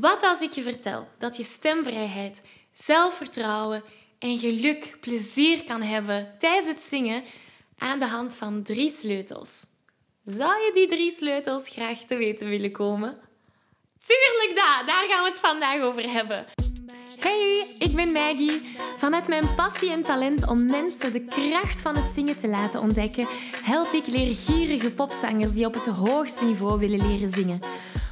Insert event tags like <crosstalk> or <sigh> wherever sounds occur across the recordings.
Wat als ik je vertel dat je stemvrijheid, zelfvertrouwen en geluk, plezier kan hebben tijdens het zingen aan de hand van drie sleutels? Zou je die drie sleutels graag te weten willen komen? Tuurlijk dat, daar gaan we het vandaag over hebben. Hey, ik ben Maggie. Vanuit mijn passie en talent om mensen de kracht van het zingen te laten ontdekken, help ik leergierige popzangers die op het hoogste niveau willen leren zingen.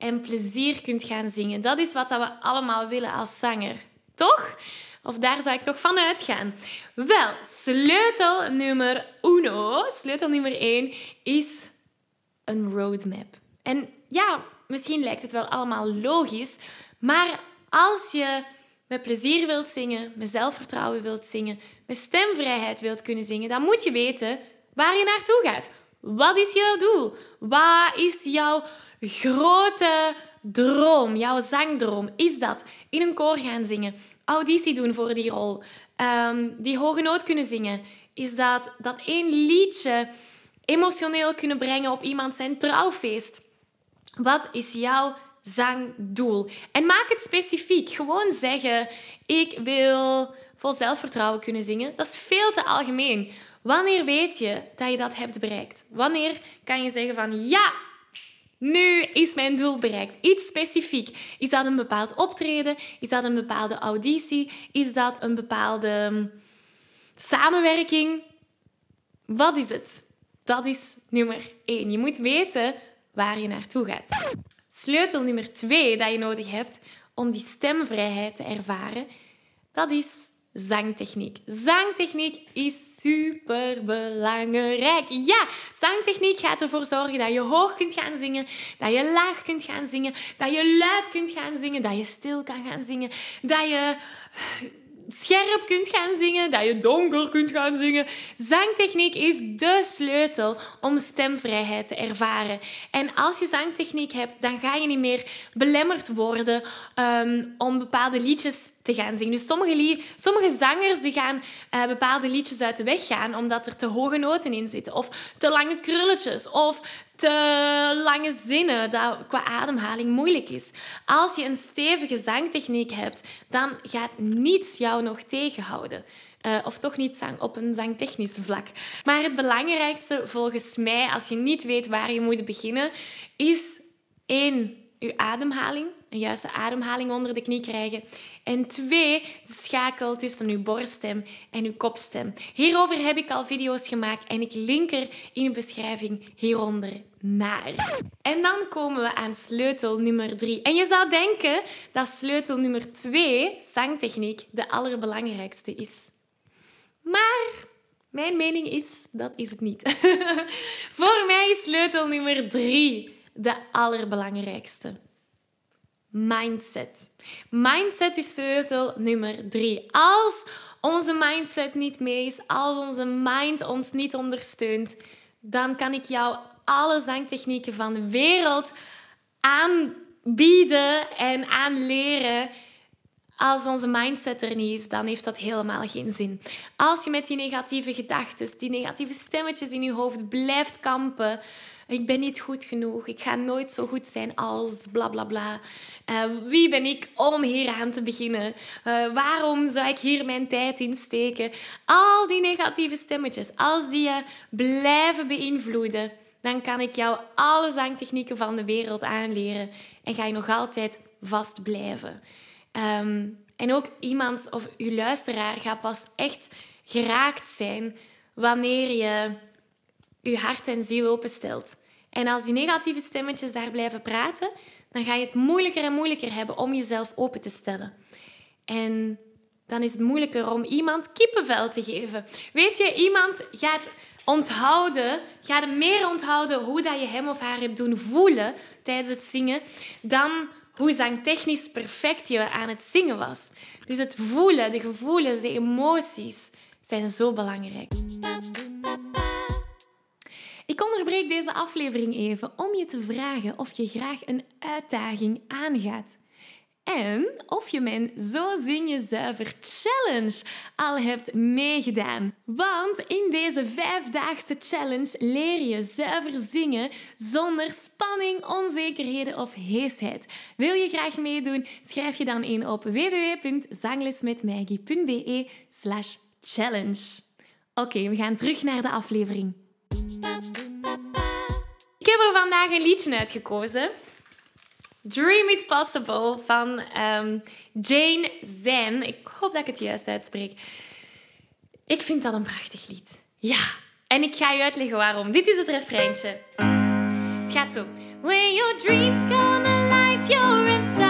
en plezier kunt gaan zingen. Dat is wat we allemaal willen als zanger, toch? Of daar zou ik toch van uitgaan. Wel, sleutel nummer uno, sleutel nummer één, is een roadmap. En ja, misschien lijkt het wel allemaal logisch, maar als je met plezier wilt zingen, met zelfvertrouwen wilt zingen, met stemvrijheid wilt kunnen zingen, dan moet je weten waar je naartoe gaat. Wat is jouw doel? Wat is jouw grote droom, jouw zangdroom? Is dat in een koor gaan zingen, auditie doen voor die rol, ehm, die hoge noot kunnen zingen? Is dat dat één liedje emotioneel kunnen brengen op iemand zijn trouwfeest? Wat is jouw zangdoel? En maak het specifiek. Gewoon zeggen: Ik wil vol zelfvertrouwen kunnen zingen. Dat is veel te algemeen. Wanneer weet je dat je dat hebt bereikt? Wanneer kan je zeggen van ja, nu is mijn doel bereikt. Iets specifiek. Is dat een bepaald optreden? Is dat een bepaalde auditie? Is dat een bepaalde hm, samenwerking? Wat is het? Dat is nummer één. Je moet weten waar je naartoe gaat. Sleutel nummer twee dat je nodig hebt om die stemvrijheid te ervaren, dat is zangtechniek. Zangtechniek is super belangrijk. Ja, zangtechniek gaat ervoor zorgen dat je hoog kunt gaan zingen, dat je laag kunt gaan zingen, dat je luid kunt gaan zingen, dat je stil kan gaan zingen, dat je scherp kunt gaan zingen, dat je donker kunt gaan zingen. Zangtechniek is de sleutel om stemvrijheid te ervaren. En als je zangtechniek hebt, dan ga je niet meer belemmerd worden um, om bepaalde liedjes te gaan zingen. Dus sommige, sommige zangers die gaan uh, bepaalde liedjes uit de weg gaan omdat er te hoge noten in zitten. Of te lange krulletjes. Of te lange zinnen dat qua ademhaling moeilijk is. Als je een stevige zangtechniek hebt, dan gaat niets jou nog tegenhouden. Uh, of toch niet zang, op een zangtechnisch vlak. Maar het belangrijkste volgens mij, als je niet weet waar je moet beginnen, is één, je ademhaling een juiste ademhaling onder de knie krijgen. En twee, de schakel tussen uw borststem en uw kopstem. Hierover heb ik al video's gemaakt en ik link er in de beschrijving hieronder naar. En dan komen we aan sleutel nummer drie. En je zou denken dat sleutel nummer twee, zangtechniek, de allerbelangrijkste is. Maar mijn mening is, dat is het niet. <laughs> Voor mij is sleutel nummer drie de allerbelangrijkste mindset. Mindset is sleutel nummer drie. Als onze mindset niet mee is, als onze mind ons niet ondersteunt, dan kan ik jou alle zangtechnieken van de wereld aanbieden en aanleren. Als onze mindset er niet is, dan heeft dat helemaal geen zin. Als je met die negatieve gedachten, die negatieve stemmetjes in je hoofd blijft kampen, ik ben niet goed genoeg, ik ga nooit zo goed zijn als bla bla bla. Uh, wie ben ik om hier aan te beginnen? Uh, waarom zou ik hier mijn tijd in steken? Al die negatieve stemmetjes, als die je blijven beïnvloeden, dan kan ik jou alle zangtechnieken van de wereld aanleren en ga je nog altijd vast blijven. Ehm, en ook iemand of uw luisteraar gaat pas echt geraakt zijn wanneer je je hart en ziel openstelt. En als die negatieve stemmetjes daar blijven praten, dan ga je het moeilijker en moeilijker hebben om jezelf open te stellen. En dan is het moeilijker om iemand kippenvel te geven. Weet je, iemand gaat onthouden, gaat meer onthouden hoe dat je hem of haar hebt doen voelen tijdens het zingen, dan hoe zangtechnisch perfect je aan het zingen was. Dus het voelen, de gevoelens, de emoties zijn zo belangrijk. Ik onderbreek deze aflevering even om je te vragen of je graag een uitdaging aangaat. En of je mijn Zo Zing Je Zuiver Challenge al hebt meegedaan. Want in deze vijfdaagse challenge leer je zuiver zingen zonder spanning, onzekerheden of heesheid. Wil je graag meedoen? Schrijf je dan in op www.zanglesmetmaggie.be slash challenge. Oké, we gaan terug naar de aflevering. Ik heb er vandaag een liedje uitgekozen. Dream It Possible van um, Jane Zen. Ik hoop dat ik het juist uitspreek. Ik vind dat een prachtig lied. Ja, en ik ga je uitleggen waarom. Dit is het refreintje. Het gaat zo. When your dreams come alive, you're unstoppable.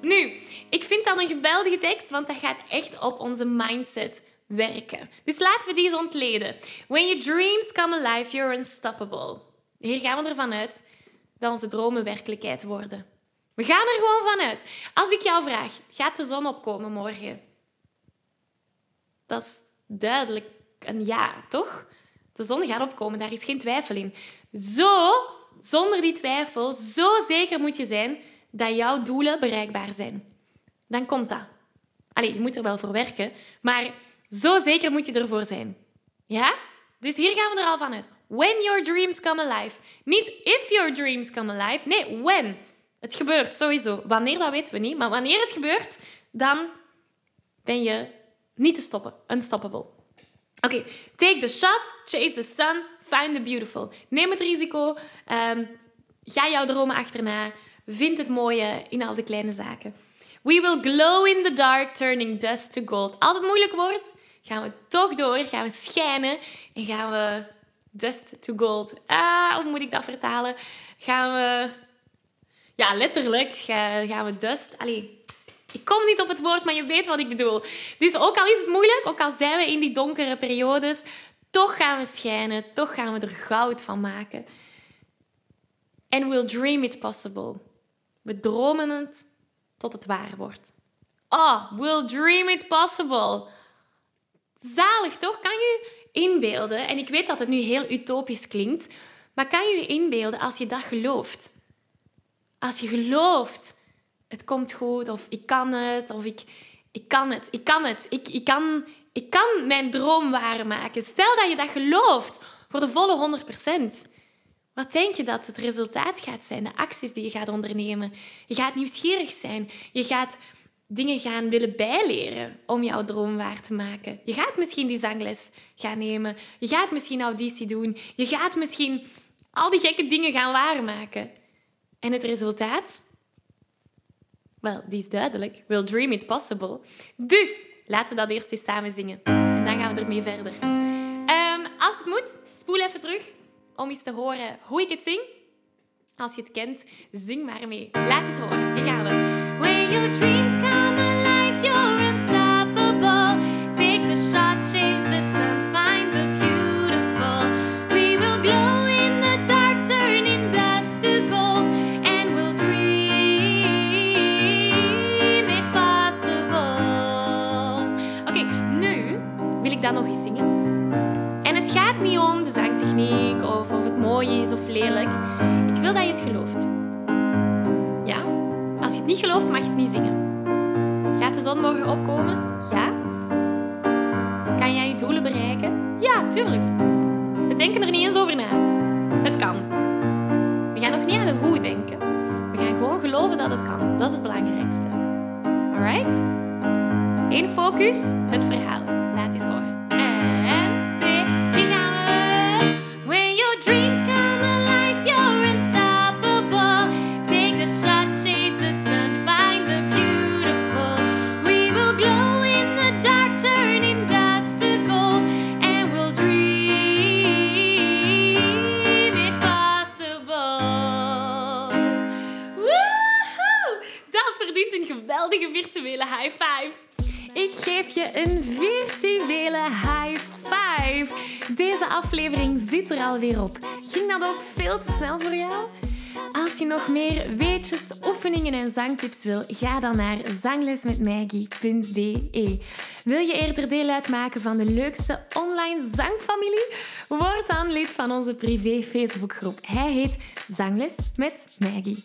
Nu, ik vind dat een geweldige tekst, want dat gaat echt op onze mindset werken. Dus laten we die eens ontleden. When your dreams come alive, you're unstoppable. Hier gaan we ervan uit dat onze dromen werkelijkheid worden. We gaan er gewoon vanuit. Als ik jou vraag, gaat de zon opkomen morgen? Dat is duidelijk een ja, toch? De zon gaat opkomen, daar is geen twijfel in. Zo, zonder die twijfel, zo zeker moet je zijn dat jouw doelen bereikbaar zijn. Dan komt dat. Allee, je moet er wel voor werken, maar zo zeker moet je ervoor zijn. Ja? Dus hier gaan we er al van uit. When your dreams come alive. Niet if your dreams come alive. Nee, when. Het gebeurt sowieso. Wanneer, dat weten we niet. Maar wanneer het gebeurt, dan ben je niet te stoppen. Unstoppable. Oké, take the shot, chase the sun, find the beautiful. Neem het risico. ehm, ga jouw dromen achterna. Vind het mooie in al de kleine zaken. We will glow in the dark, turning dust to gold. Als het moeilijk wordt, gaan we toch door, gaan we schijnen en gaan we dust to gold. Ah, hoe moet ik dat vertalen? Gaan we... Ja, letterlijk ga- gaan we dust... Allee, ik kom niet op het woord, maar je weet wat ik bedoel. Dus ook al is het moeilijk, ook al zijn we in die donkere periodes, toch gaan we schijnen, toch gaan we er goud van maken. And we'll dream it possible. We dromen het tot het waar wordt. Oh, we'll dream it possible. Zalig, toch? Kan je inbeelden, en ik weet dat het nu heel utopisch klinkt, maar kan je je inbeelden als je dat gelooft? Als je gelooft, het komt goed, of ik kan het, of ik, ik kan het, ik kan het, ik, ik, kan, ik kan mijn droom waarmaken. Stel dat je dat gelooft voor de volle 100%. Wat denk je dat het resultaat gaat zijn? De acties die je gaat ondernemen. Je gaat nieuwsgierig zijn. Je gaat dingen gaan willen bijleren om jouw droom waar te maken. Je gaat misschien die zangles gaan nemen. Je gaat misschien auditie doen. Je gaat misschien al die gekke dingen gaan waarmaken. En het resultaat? Wel, die is duidelijk. We'll dream it possible. Dus laten we dat eerst eens samen zingen. En dan gaan we ermee verder. Ehm, als het moet, spoel even terug om eens te horen hoe ik het zing. Als je het kent, zing maar mee. Laat eens horen. Hier gaan we. When your dreams come alive, you're unstoppable. Take the shot, chase the sun, find the beautiful. We will glow in the dark, turning dust to gold. And we'll dream it possible. Oké, nu wil ik dat nog eens zingen. En het gaat niet om de zangtechniek mooi is of lelijk. Ik wil dat je het gelooft. Ja? Als je het niet gelooft, mag je het niet zingen. Gaat de zon morgen opkomen? Ja. Kan jij je doelen bereiken? Ja, tuurlijk. We denken er niet eens over na. Het kan. We gaan nog niet aan de hoe denken. We gaan gewoon geloven dat het kan. Dat is het belangrijkste. Alright? Eén focus, het verhaal. Je een virtuele high five. Deze aflevering zit er alweer op. Ging dat ook veel te snel voor jou? Als je nog meer weetjes, oefeningen en zangtips wil, ga dan naar zanglesmetmaggie.be. Wil je eerder deel uitmaken van de leukste online zangfamilie? Word dan lid van onze privé Facebookgroep. Hij heet Zangles met Maggie.